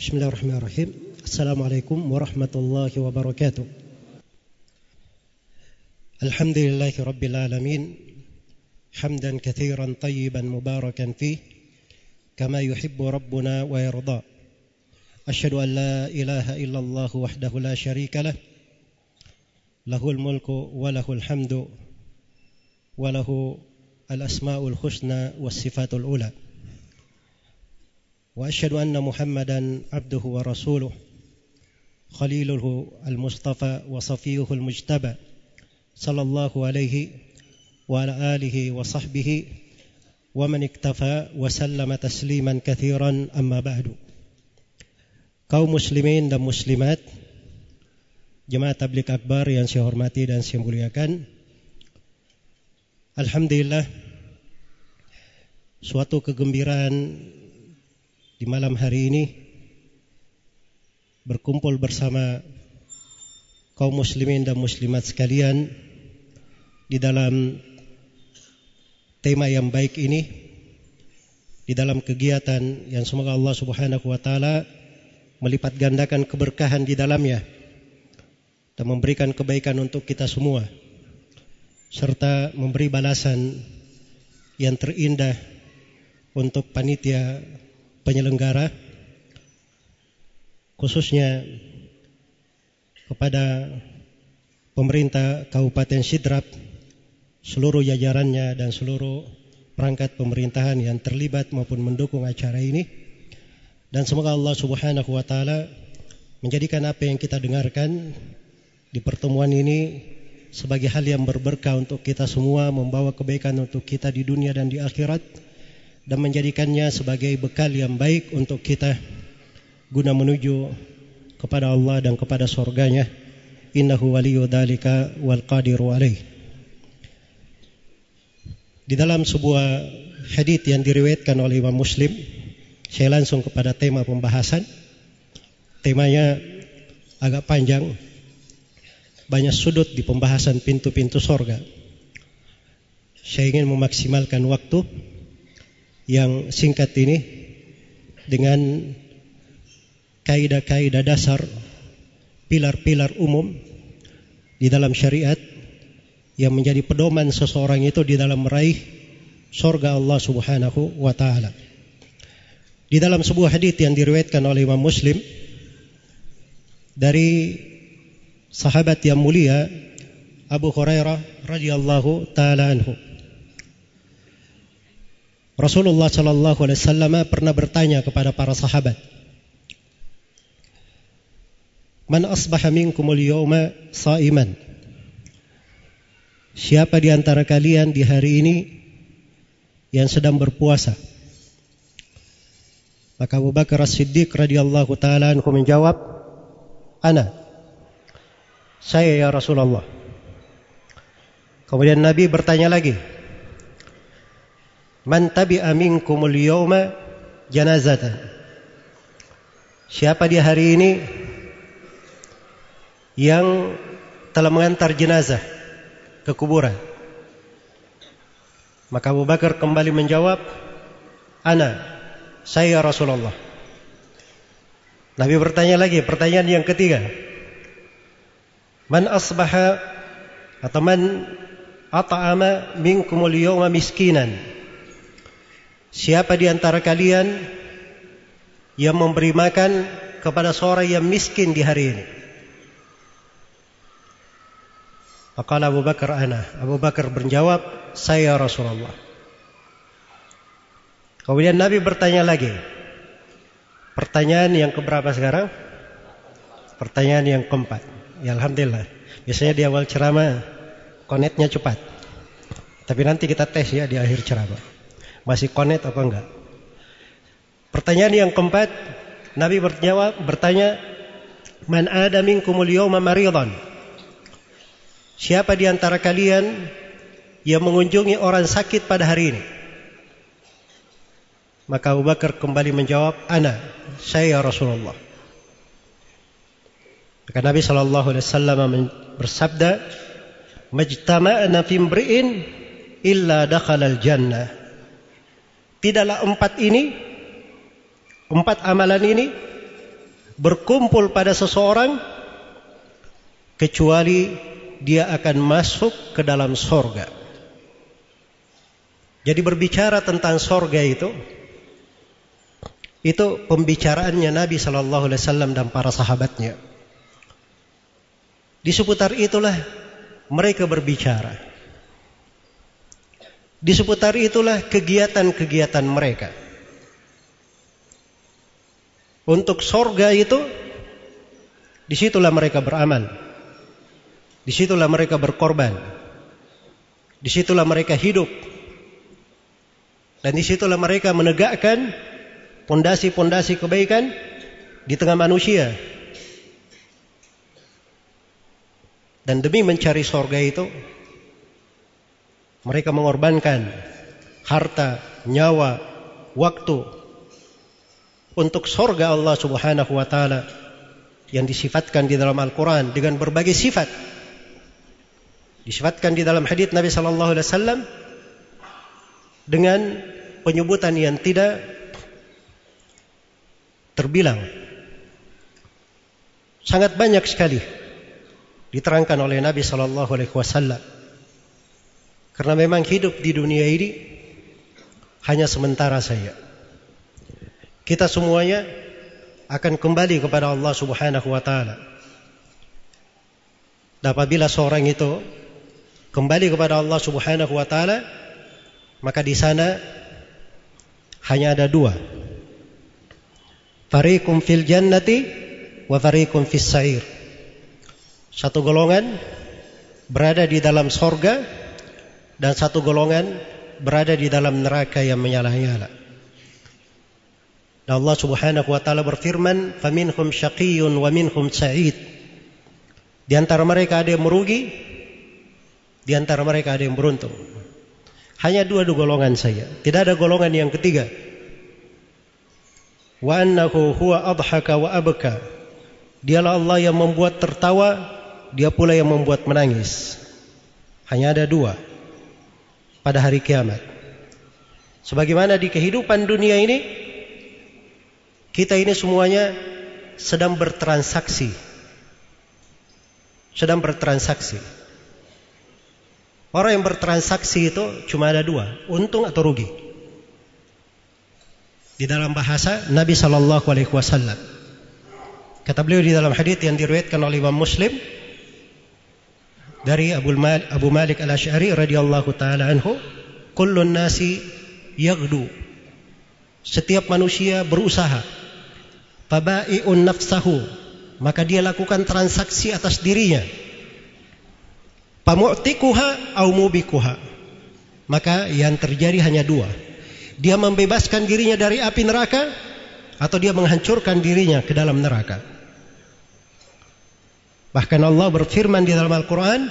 بسم الله الرحمن الرحيم السلام عليكم ورحمة الله وبركاته الحمد لله رب العالمين حمدا كثيرا طيبا مباركا فيه كما يحب ربنا ويرضى أشهد أن لا إله إلا الله وحده لا شريك له له الملك وله الحمد وله الأسماء الحسنى والصفات الأولى وأشهد أن محمدا عبده ورسوله خليله المصطفى وصفيه المجتبى صلى الله عليه وعلى آله وصحبه ومن اكتفى وسلم تسليما كثيرا أما بعد kaum muslimin dan muslimat jemaat tablik akbar yang saya hormati dan saya muliakan Alhamdulillah suatu kegembiraan di malam hari ini berkumpul bersama kaum muslimin dan muslimat sekalian di dalam tema yang baik ini di dalam kegiatan yang semoga Allah Subhanahu wa taala melipat gandakan keberkahan di dalamnya dan memberikan kebaikan untuk kita semua serta memberi balasan yang terindah untuk panitia penyelenggara khususnya kepada pemerintah Kabupaten Sidrap seluruh jajarannya dan seluruh perangkat pemerintahan yang terlibat maupun mendukung acara ini. Dan semoga Allah Subhanahu wa taala menjadikan apa yang kita dengarkan di pertemuan ini sebagai hal yang berberkah untuk kita semua membawa kebaikan untuk kita di dunia dan di akhirat dan menjadikannya sebagai bekal yang baik untuk kita guna menuju kepada Allah dan kepada surganya. Innahu waliyu dzalika wal qadiru alaih di dalam sebuah hadis yang diriwayatkan oleh Imam Muslim saya langsung kepada tema pembahasan. Temanya agak panjang. Banyak sudut di pembahasan pintu-pintu sorga. Saya ingin memaksimalkan waktu yang singkat ini dengan kaidah-kaidah dasar pilar-pilar umum di dalam syariat yang menjadi pedoman seseorang itu di dalam meraih surga Allah Subhanahu wa taala. Di dalam sebuah hadis yang diriwayatkan oleh Imam Muslim dari sahabat yang mulia Abu Hurairah radhiyallahu taala anhu. Rasulullah Shallallahu Alaihi Wasallam pernah bertanya kepada para sahabat, Man asbaha minkumul yawma sa'iman. Siapa di antara kalian di hari ini yang sedang berpuasa? Maka Abu Bakar As-Siddiq radhiyallahu taala anhu menjawab, "Ana." Saya ya Rasulullah. Kemudian Nabi bertanya lagi, Man tabi'a minkumul yawma janazatan. Siapa di hari ini yang telah mengantar jenazah ke kuburan? Maka Abu Bakar kembali menjawab, Ana, saya Rasulullah. Nabi bertanya lagi, pertanyaan yang ketiga. Man asbaha atau man ata'ama minkumul yawma miskinan. Siapa di antara kalian yang memberi makan kepada seorang yang miskin di hari ini? Maka Abu Bakar ana. Abu Bakar menjawab, saya Rasulullah. Kemudian Nabi bertanya lagi. Pertanyaan yang keberapa sekarang? Pertanyaan yang keempat. Ya Alhamdulillah. Biasanya di awal ceramah konetnya cepat. Tapi nanti kita tes ya di akhir ceramah. Masih konet apa enggak? Pertanyaan yang keempat, Nabi berjawab bertanya, "Man ada minkumul yawma maridan?" Siapa di antara kalian yang mengunjungi orang sakit pada hari ini? Maka Abu Bakar kembali menjawab, "Ana, saya Rasulullah." Maka Nabi sallallahu alaihi wasallam bersabda, "Majtama'na fi imri'in illa dakhala al-jannah." Tidaklah empat ini, empat amalan ini berkumpul pada seseorang kecuali dia akan masuk ke dalam sorga. Jadi berbicara tentang sorga itu, itu pembicaraannya Nabi Shallallahu Alaihi Wasallam dan para sahabatnya. Di seputar itulah mereka berbicara. Di seputar itulah kegiatan-kegiatan mereka. Untuk sorga itu, di situlah mereka beramal. Di situlah mereka berkorban. Di situlah mereka hidup. Dan di situlah mereka menegakkan pondasi-pondasi kebaikan di tengah manusia. Dan demi mencari sorga itu, mereka mengorbankan harta, nyawa, waktu untuk sorga Allah Subhanahu wa Ta'ala yang disifatkan di dalam Al-Quran dengan berbagai sifat. Disifatkan di dalam hadits Nabi Sallallahu Alaihi Wasallam dengan penyebutan yang tidak terbilang. Sangat banyak sekali diterangkan oleh Nabi Sallallahu Alaihi Wasallam. Karena memang hidup di dunia ini hanya sementara saja. Kita semuanya akan kembali kepada Allah Subhanahu wa taala. Dan apabila seorang itu kembali kepada Allah Subhanahu wa taala, maka di sana hanya ada dua. Fariqum fil jannati wa fariqum fis sa'ir. Satu golongan berada di dalam sorga dan satu golongan berada di dalam neraka yang menyala-nyala. Dan Allah Subhanahu wa taala berfirman, "Faminhum syaqiyyun wa minhum sa'id." Di antara mereka ada yang merugi, di antara mereka ada yang beruntung. Hanya dua dua golongan saja. Tidak ada golongan yang ketiga. Wa annahu huwa adhaka wa abka. Dialah Allah yang membuat tertawa, dia pula yang membuat menangis. Hanya ada dua pada hari kiamat. Sebagaimana di kehidupan dunia ini, kita ini semuanya sedang bertransaksi. Sedang bertransaksi. Orang yang bertransaksi itu cuma ada dua, untung atau rugi. Di dalam bahasa Nabi Shallallahu Alaihi Wasallam. Kata beliau di dalam hadits yang diriwayatkan oleh Imam Muslim dari Abu Malik, Abu Malik Al Ashari radhiyallahu taala anhu, kullun nasi yagdu. Setiap manusia berusaha. Fabai'un nafsahu. Maka dia lakukan transaksi atas dirinya Pamu'tikuha au mubikuha. Maka yang terjadi hanya dua. Dia membebaskan dirinya dari api neraka atau dia menghancurkan dirinya ke dalam neraka. Bahkan Allah berfirman di dalam Al-Quran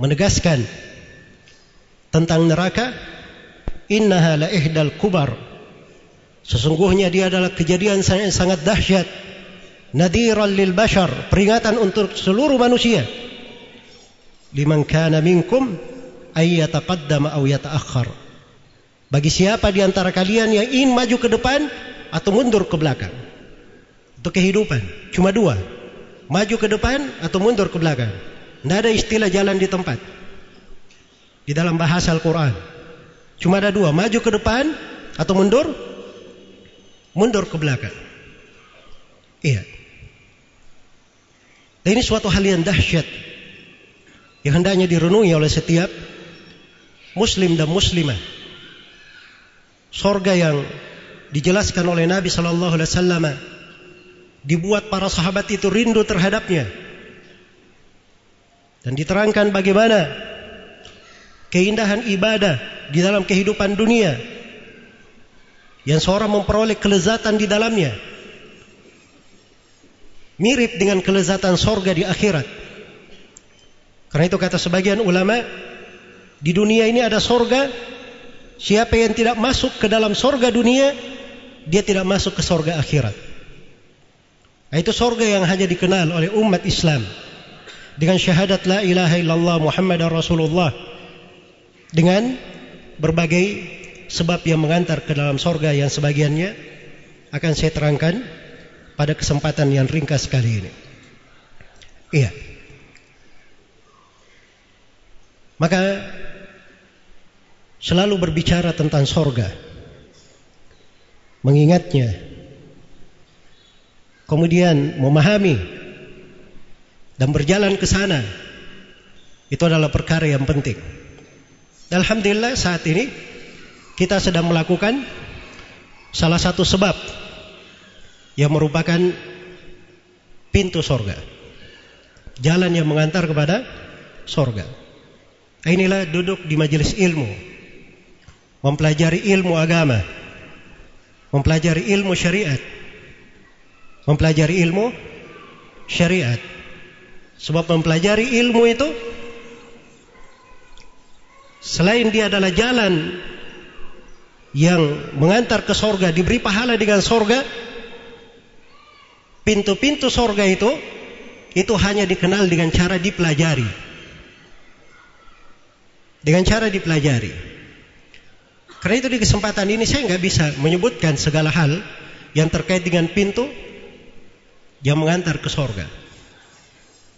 menegaskan tentang neraka innaha la ihdal kubar sesungguhnya dia adalah kejadian sangat, sangat dahsyat nadiran lil bashar, peringatan untuk seluruh manusia. Liman kana minkum ay yataqaddama aw yata'akhkhar. Bagi siapa di antara kalian yang ingin maju ke depan atau mundur ke belakang. Untuk kehidupan cuma dua. Maju ke depan atau mundur ke belakang. Tidak ada istilah jalan di tempat. Di dalam bahasa Al-Quran. Cuma ada dua. Maju ke depan atau mundur. Mundur ke belakang. Iya. Dan ini suatu hal yang dahsyat yang hendaknya direnungi oleh setiap muslim dan muslimah. Sorga yang dijelaskan oleh Nabi Shallallahu Alaihi Wasallam dibuat para sahabat itu rindu terhadapnya dan diterangkan bagaimana keindahan ibadah di dalam kehidupan dunia yang seorang memperoleh kelezatan di dalamnya mirip dengan kelezatan sorga di akhirat. Karena itu kata sebagian ulama, di dunia ini ada sorga, siapa yang tidak masuk ke dalam sorga dunia, dia tidak masuk ke sorga akhirat. Nah, itu sorga yang hanya dikenal oleh umat Islam dengan syahadat la ilaha illallah Muhammad Rasulullah dengan berbagai sebab yang mengantar ke dalam sorga yang sebagiannya akan saya terangkan pada kesempatan yang ringkas kali ini. Iya. Maka selalu berbicara tentang sorga, mengingatnya, kemudian memahami dan berjalan ke sana, itu adalah perkara yang penting. Alhamdulillah saat ini kita sedang melakukan salah satu sebab yang merupakan pintu sorga, jalan yang mengantar kepada sorga. Inilah duduk di majelis ilmu, mempelajari ilmu agama, mempelajari ilmu syariat, mempelajari ilmu syariat. Sebab mempelajari ilmu itu selain dia adalah jalan yang mengantar ke sorga, diberi pahala dengan sorga, pintu-pintu sorga itu itu hanya dikenal dengan cara dipelajari dengan cara dipelajari. Karena itu di kesempatan ini saya nggak bisa menyebutkan segala hal yang terkait dengan pintu yang mengantar ke sorga.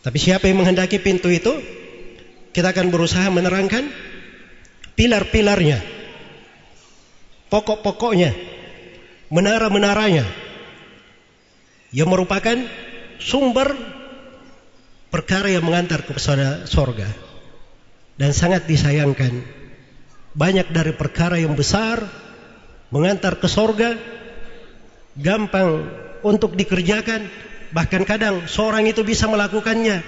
Tapi siapa yang menghendaki pintu itu, kita akan berusaha menerangkan pilar-pilarnya, pokok-pokoknya, menara-menaranya, yang merupakan sumber perkara yang mengantar ke sorga. Dan sangat disayangkan banyak dari perkara yang besar mengantar ke sorga gampang untuk dikerjakan bahkan kadang seorang itu bisa melakukannya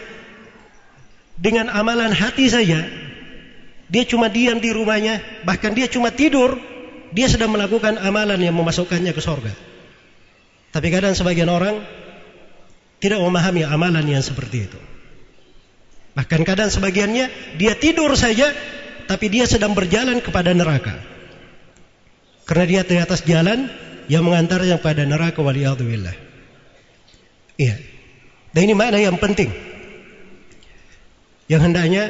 dengan amalan hati saja dia cuma diam di rumahnya bahkan dia cuma tidur dia sedang melakukan amalan yang memasukkannya ke sorga tapi kadang sebagian orang tidak memahami amalan yang seperti itu Bahkan kadang sebagiannya dia tidur saja tapi dia sedang berjalan kepada neraka. Karena dia di atas jalan yang mengantarnya kepada neraka waliyadzubillah. Iya. Dan ini mana yang penting. Yang hendaknya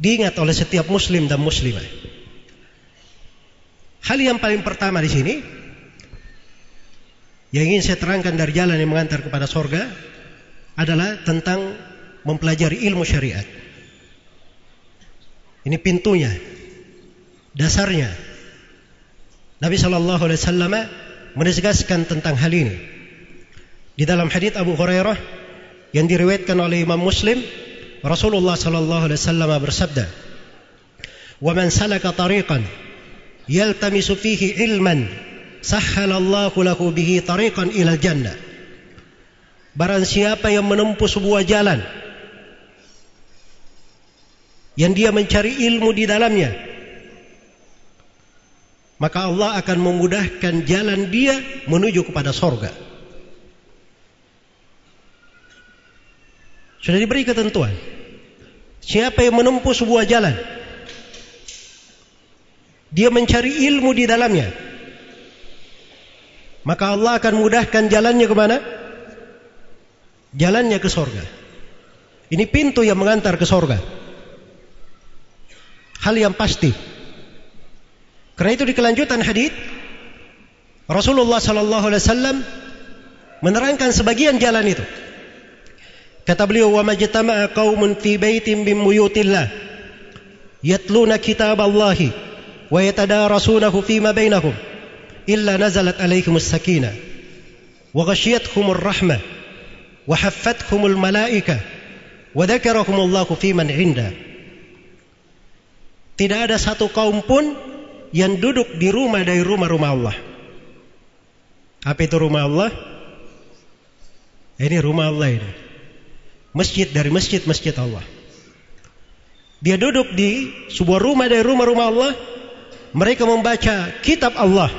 diingat oleh setiap muslim dan muslimah. Hal yang paling pertama di sini yang ingin saya terangkan dari jalan yang mengantar kepada sorga adalah tentang mempelajari ilmu syariat. Ini pintunya, dasarnya. Nabi Shallallahu Alaihi Wasallam menegaskan tentang hal ini. Di dalam hadits Abu Hurairah yang diriwayatkan oleh Imam Muslim, Rasulullah Shallallahu Alaihi Wasallam bersabda, "Wa man salaka tariqan yaltamisu fihi ilman, sahhalallahu lahu bihi tariqan ila jannah." Barang siapa yang menempuh sebuah jalan yang dia mencari ilmu di dalamnya maka Allah akan memudahkan jalan dia menuju kepada sorga sudah diberi ketentuan siapa yang menempuh sebuah jalan dia mencari ilmu di dalamnya maka Allah akan mudahkan jalannya ke mana? jalannya ke sorga ini pintu yang mengantar ke sorga hal yang pasti. Karena itu di kelanjutan hadis Rasulullah sallallahu alaihi wasallam menerangkan sebagian jalan itu. Kata beliau, "Wa majtama'a qaumun fi baitin min buyutillah yatluna kitaballahi wa yatadarasunahu fima bainahum illa nazalat alaihimus sakinah wa ghashiyatuhumur rahmah wa haffathumul malaikah wa dzakarahumullahu fi man 'indah." Tidak ada satu kaum pun yang duduk di rumah dari rumah-rumah Allah. Apa itu rumah Allah? Ini rumah Allah ini. Masjid dari masjid-masjid Allah. Dia duduk di sebuah rumah dari rumah-rumah Allah. Mereka membaca kitab Allah.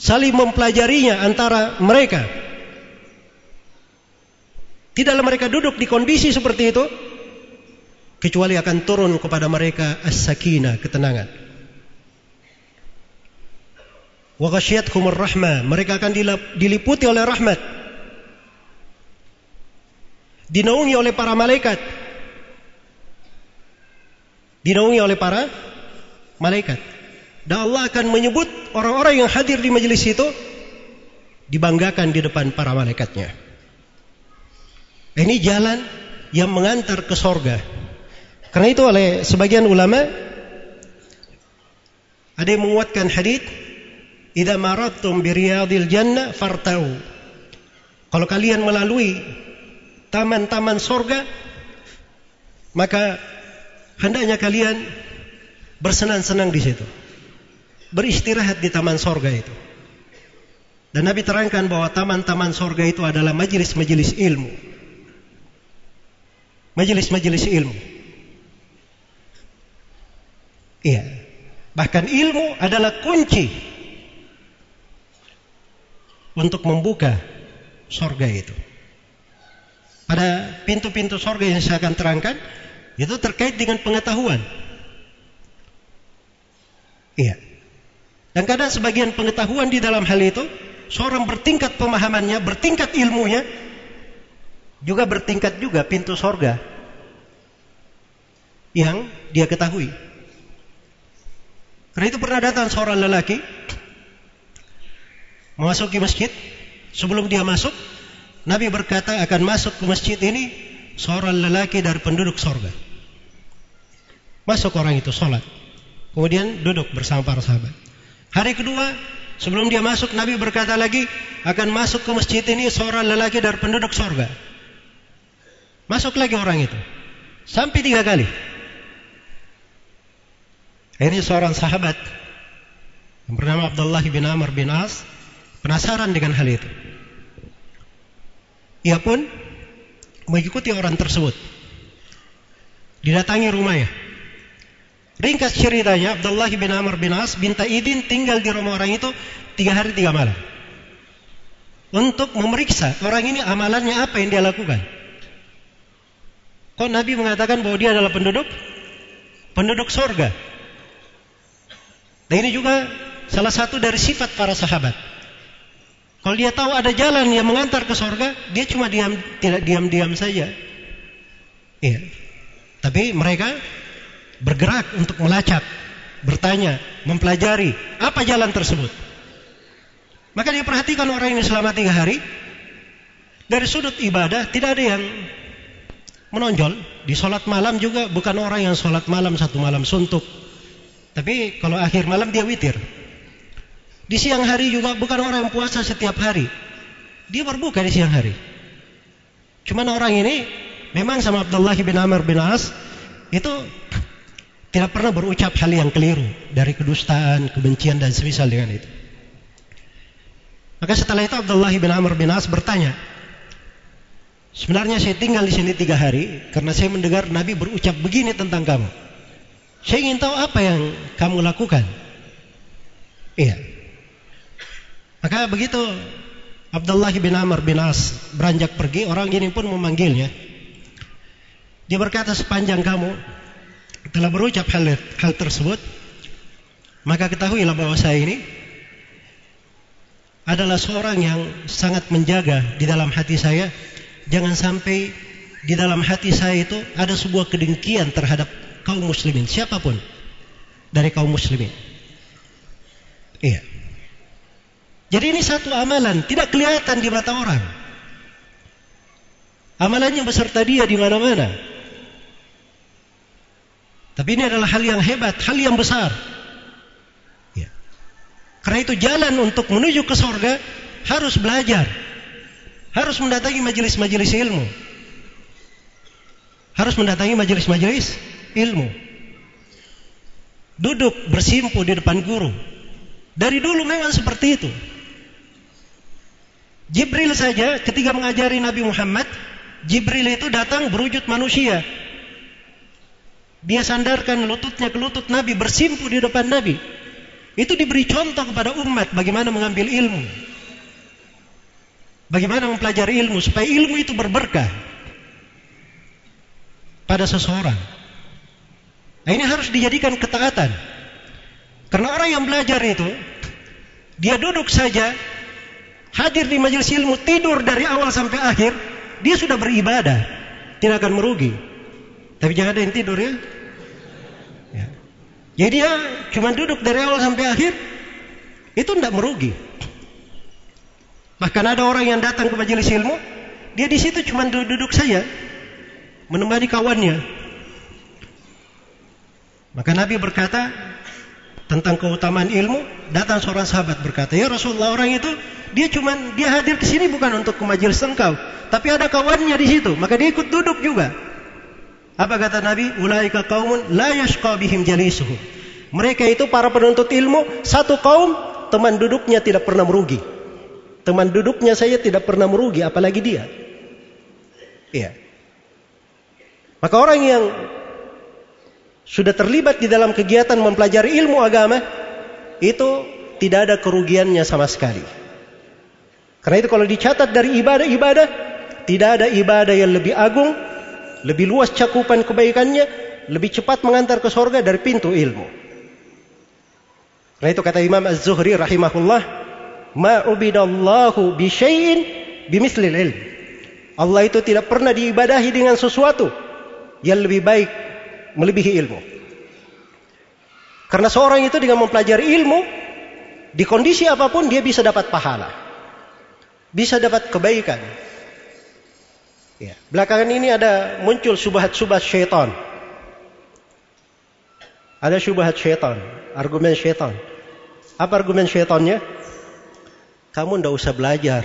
Saling mempelajarinya antara mereka. Tidaklah mereka duduk di kondisi seperti itu kecuali akan turun kepada mereka as-sakinah, ketenangan. Wa ghasyiyatkumur rahmah, mereka akan diliputi oleh rahmat. Dinaungi oleh para malaikat. Dinaungi oleh para malaikat. Dan Allah akan menyebut orang-orang yang hadir di majelis itu dibanggakan di depan para malaikatnya. Ini jalan yang mengantar ke sorga. Karena itu oleh sebagian ulama ada yang menguatkan hadis Idza maradtum bi jannah fartau. Kalau kalian melalui taman-taman sorga, maka hendaknya kalian bersenang-senang di situ. Beristirahat di taman sorga itu. Dan Nabi terangkan bahwa taman-taman sorga itu adalah majelis-majelis ilmu. Majelis-majelis ilmu. Iya. Bahkan ilmu adalah kunci untuk membuka sorga itu. Pada pintu-pintu sorga yang saya akan terangkan, itu terkait dengan pengetahuan. Iya. Dan kadang sebagian pengetahuan di dalam hal itu, seorang bertingkat pemahamannya, bertingkat ilmunya, juga bertingkat juga pintu sorga yang dia ketahui. Karena itu pernah datang seorang lelaki memasuki masjid, sebelum dia masuk, Nabi berkata akan masuk ke masjid ini seorang lelaki dari penduduk sorga. Masuk orang itu sholat. Kemudian duduk bersama para sahabat. Hari kedua, sebelum dia masuk, Nabi berkata lagi, akan masuk ke masjid ini seorang lelaki dari penduduk sorga. Masuk lagi orang itu. Sampai tiga kali. Akhirnya seorang sahabat yang bernama Abdullah bin Amr bin As Penasaran dengan hal itu. Ia pun mengikuti orang tersebut. Didatangi rumahnya. Ringkas ceritanya, Abdullah bin Amr bin As minta izin tinggal di rumah orang itu tiga hari tiga malam. Untuk memeriksa orang ini amalannya apa yang dia lakukan. Kok Nabi mengatakan bahwa dia adalah penduduk penduduk sorga. Dan ini juga salah satu dari sifat para sahabat. Kalau dia tahu ada jalan yang mengantar ke sorga, dia cuma diam, tidak diam-diam saja. Iya. Tapi mereka bergerak untuk melacak, bertanya, mempelajari apa jalan tersebut. Maka dia perhatikan orang ini selama tiga hari. Dari sudut ibadah tidak ada yang menonjol. Di sholat malam juga bukan orang yang sholat malam satu malam suntuk. Tapi kalau akhir malam dia witir. Di siang hari juga bukan orang yang puasa setiap hari. Dia berbuka di siang hari. Cuman orang ini memang sama Abdullah bin Amr bin As itu tidak pernah berucap hal yang keliru dari kedustaan, kebencian dan semisal dengan itu. Maka setelah itu Abdullah bin Amr bin As bertanya, sebenarnya saya tinggal di sini tiga hari karena saya mendengar Nabi berucap begini tentang kamu. Saya ingin tahu apa yang kamu lakukan. Iya. Maka begitu Abdullah bin Amr bin As beranjak pergi, orang ini pun memanggilnya. Dia berkata sepanjang kamu telah berucap hal, hal tersebut, maka ketahuilah bahwa saya ini adalah seorang yang sangat menjaga di dalam hati saya. Jangan sampai di dalam hati saya itu ada sebuah kedengkian terhadap kaum muslimin, siapa pun dari kaum muslimin. Iya. Jadi ini satu amalan, tidak kelihatan di mata orang. Amalannya beserta dia di mana-mana. Tapi ini adalah hal yang hebat, hal yang besar. Ya. Karena itu jalan untuk menuju ke sorga harus belajar. Harus mendatangi majelis-majelis ilmu. Harus mendatangi majelis-majelis ilmu. Duduk bersimpu di depan guru. Dari dulu memang seperti itu. Jibril saja ketika mengajari Nabi Muhammad, Jibril itu datang berwujud manusia. Dia sandarkan lututnya ke lutut Nabi, bersimpu di depan Nabi. Itu diberi contoh kepada umat bagaimana mengambil ilmu. Bagaimana mempelajari ilmu supaya ilmu itu berberkah pada seseorang. Nah, ini harus dijadikan ketaatan. Karena orang yang belajar itu dia duduk saja hadir di majelis ilmu, tidur dari awal sampai akhir, dia sudah beribadah, tidak akan merugi. Tapi jangan ada yang tidur ya. ya. Jadi dia cuma duduk dari awal sampai akhir, itu tidak merugi. Bahkan ada orang yang datang ke majelis ilmu, dia di situ cuma duduk-duduk saja, menemani kawannya. Maka Nabi berkata tentang keutamaan ilmu, datang seorang sahabat berkata, "Ya Rasulullah, orang itu dia cuma dia hadir ke sini bukan untuk ke majelis engkau, tapi ada kawannya di situ, maka dia ikut duduk juga." Apa kata Nabi? Ulaika qaumun la yashqa bihim jalisuhum. Mereka itu para penuntut ilmu, satu kaum teman duduknya tidak pernah merugi. Teman duduknya saya tidak pernah merugi, apalagi dia. Iya. Maka orang yang sudah terlibat di dalam kegiatan mempelajari ilmu agama, itu tidak ada kerugiannya sama sekali. Karena itu kalau dicatat dari ibadah-ibadah, tidak ada ibadah yang lebih agung, lebih luas cakupan kebaikannya, lebih cepat mengantar ke sorga dari pintu ilmu. Karena itu kata Imam Az-Zuhri rahimahullah, "Ma ubidallahu bi bimislil ilm." Allah itu tidak pernah diibadahi dengan sesuatu yang lebih baik melebihi ilmu. Karena seorang itu dengan mempelajari ilmu, di kondisi apa pun dia bisa dapat pahala. Bisa dapat kebaikan. Ya. Belakangan ini ada muncul subhat-subhat syaitan. Ada subhat syaitan, argumen syaitan. Apa argumen syaitannya? Kamu ndak usah belajar.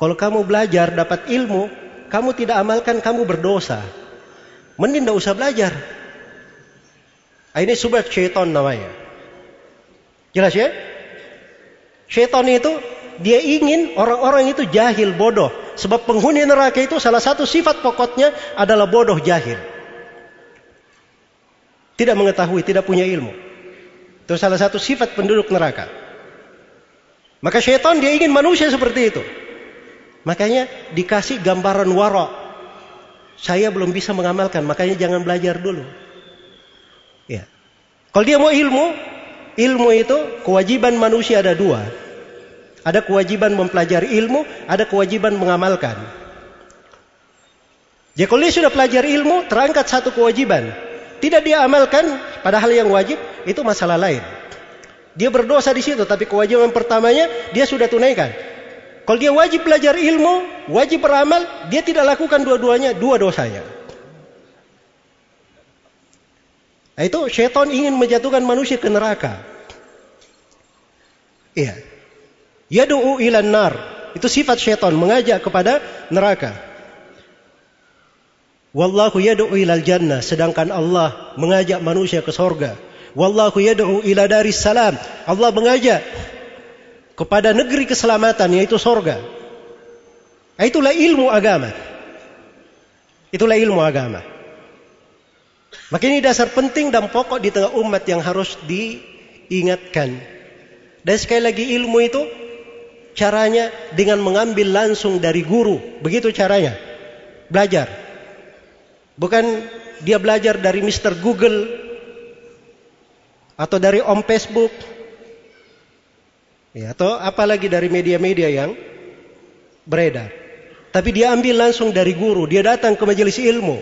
Kalau kamu belajar dapat ilmu, kamu tidak amalkan, kamu berdosa. Mending tidak usah belajar. Ah, ini subhat syaitan namanya. Jelas ya? Syaitan itu dia ingin orang-orang itu jahil, bodoh. Sebab penghuni neraka itu salah satu sifat pokoknya adalah bodoh jahil. Tidak mengetahui, tidak punya ilmu. Itu salah satu sifat penduduk neraka. Maka syaitan dia ingin manusia seperti itu. Makanya dikasih gambaran warok. Saya belum bisa mengamalkan, makanya jangan belajar dulu. Ya. Kalau dia mau ilmu, ilmu itu kewajiban manusia ada dua. Ada kewajiban mempelajari ilmu, ada kewajiban mengamalkan. Jadi kalau dia sudah pelajari ilmu, terangkat satu kewajiban. Tidak dia amalkan pada hal yang wajib, itu masalah lain. Dia berdosa di situ, tapi kewajiban pertamanya dia sudah tunaikan. Kalau dia wajib belajar ilmu, wajib beramal, dia tidak lakukan dua-duanya, dua dosanya. Nah, itu syaitan ingin menjatuhkan manusia ke neraka. Iya. Yadu'u ilan nar. Itu sifat syaitan, mengajak kepada neraka. Wallahu yadu'u ilal jannah. Sedangkan Allah mengajak manusia ke sorga. Wallahu yadu'u ila daris salam. Allah mengajak kepada negeri keselamatan yaitu sorga. Nah, itulah ilmu agama. Itulah ilmu agama. Maka ini dasar penting dan pokok di tengah umat yang harus diingatkan. Dan sekali lagi ilmu itu caranya dengan mengambil langsung dari guru. Begitu caranya. Belajar. Bukan dia belajar dari Mr. Google atau dari Om Facebook Ya, atau apalagi dari media-media yang beredar. Tapi dia ambil langsung dari guru, dia datang ke majelis ilmu.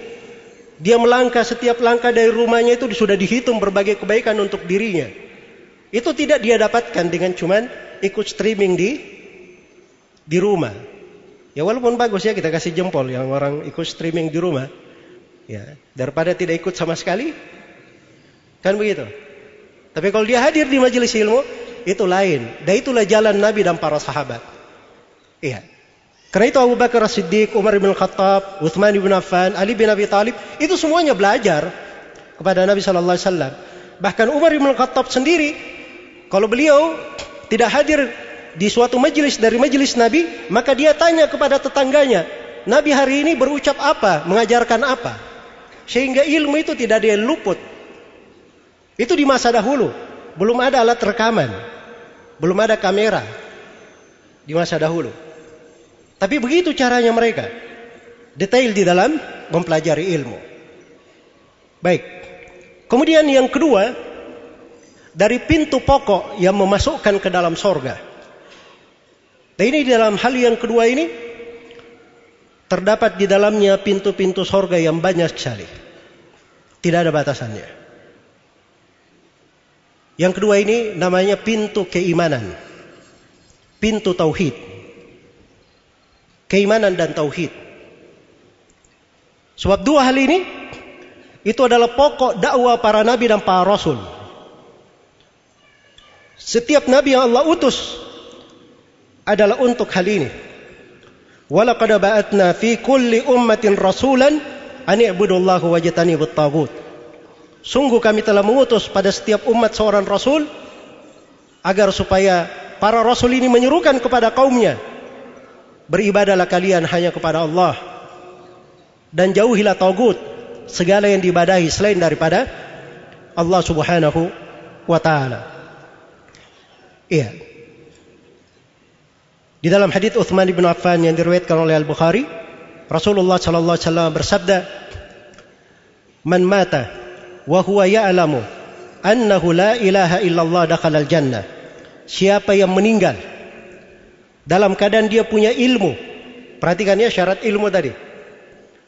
Dia melangkah setiap langkah dari rumahnya itu sudah dihitung berbagai kebaikan untuk dirinya. Itu tidak dia dapatkan dengan cuman ikut streaming di di rumah. Ya walaupun bagus ya kita kasih jempol yang orang ikut streaming di rumah. Ya, daripada tidak ikut sama sekali. Kan begitu. Tapi kalau dia hadir di majelis ilmu, itu lain. Dan itulah jalan Nabi dan para sahabat. Iya. Karena itu Abu Bakar As-Siddiq, Umar bin Khattab, Uthman bin Affan, Ali bin Abi Talib, itu semuanya belajar kepada Nabi Sallallahu Alaihi Wasallam. Bahkan Umar bin Khattab sendiri, kalau beliau tidak hadir di suatu majelis dari majelis Nabi, maka dia tanya kepada tetangganya, Nabi hari ini berucap apa, mengajarkan apa, sehingga ilmu itu tidak dia luput. Itu di masa dahulu, belum ada alat rekaman. Belum ada kamera di masa dahulu. Tapi begitu caranya mereka. Detail di dalam mempelajari ilmu. Baik. Kemudian yang kedua, dari pintu pokok yang memasukkan ke dalam sorga. Dan ini di dalam hal yang kedua ini, terdapat di dalamnya pintu-pintu sorga yang banyak sekali. Tidak ada batasannya. Yang kedua ini namanya pintu keimanan. pintu tauhid. Keimanan dan tauhid. Sebab dua hal ini itu adalah pokok dakwah para nabi dan para rasul. Setiap nabi yang Allah utus adalah untuk hal ini. Walaqad ba'atna fi kulli ummatin rasulan an i'budullaha wajtanibut tagut. Sungguh kami telah mengutus pada setiap umat seorang rasul agar supaya para rasul ini menyerukan kepada kaumnya beribadahlah kalian hanya kepada Allah dan jauhilah tagut segala yang diibadahi selain daripada Allah Subhanahu wa taala. Iya. Di dalam hadis Utsman bin Affan yang diriwayatkan oleh Al-Bukhari, Rasulullah sallallahu alaihi wasallam bersabda, "Man mata wa huwa ya'lamu annahu la ilaha illallah dakhala al-jannah." Siapa yang meninggal dalam keadaan dia punya ilmu. Perhatikan ya syarat ilmu tadi.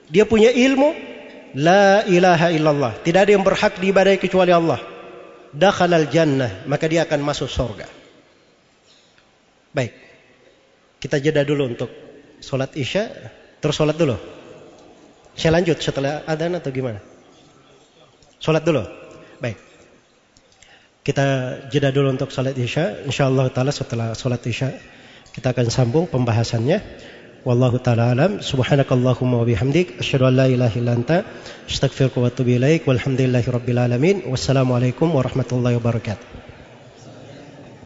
Dia punya ilmu la ilaha illallah. Tidak ada yang berhak diibadahi kecuali Allah. Dakhala al-jannah, maka dia akan masuk surga. Baik. Kita jeda dulu untuk sholat isya, terus sholat dulu. Saya lanjut setelah adzan atau gimana? Sholat dulu. Baik. Kita jeda dulu untuk sholat isya. InsyaAllah ta'ala setelah sholat isya kita akan sambung pembahasannya. Wallahu ta'ala alam. Subhanakallahumma wa bihamdik. Asyadu an la ilaha illa anta. Astaghfirullah wa atubu ilaik. Walhamdulillahi rabbil alamin. Wassalamualaikum warahmatullahi wabarakatuh.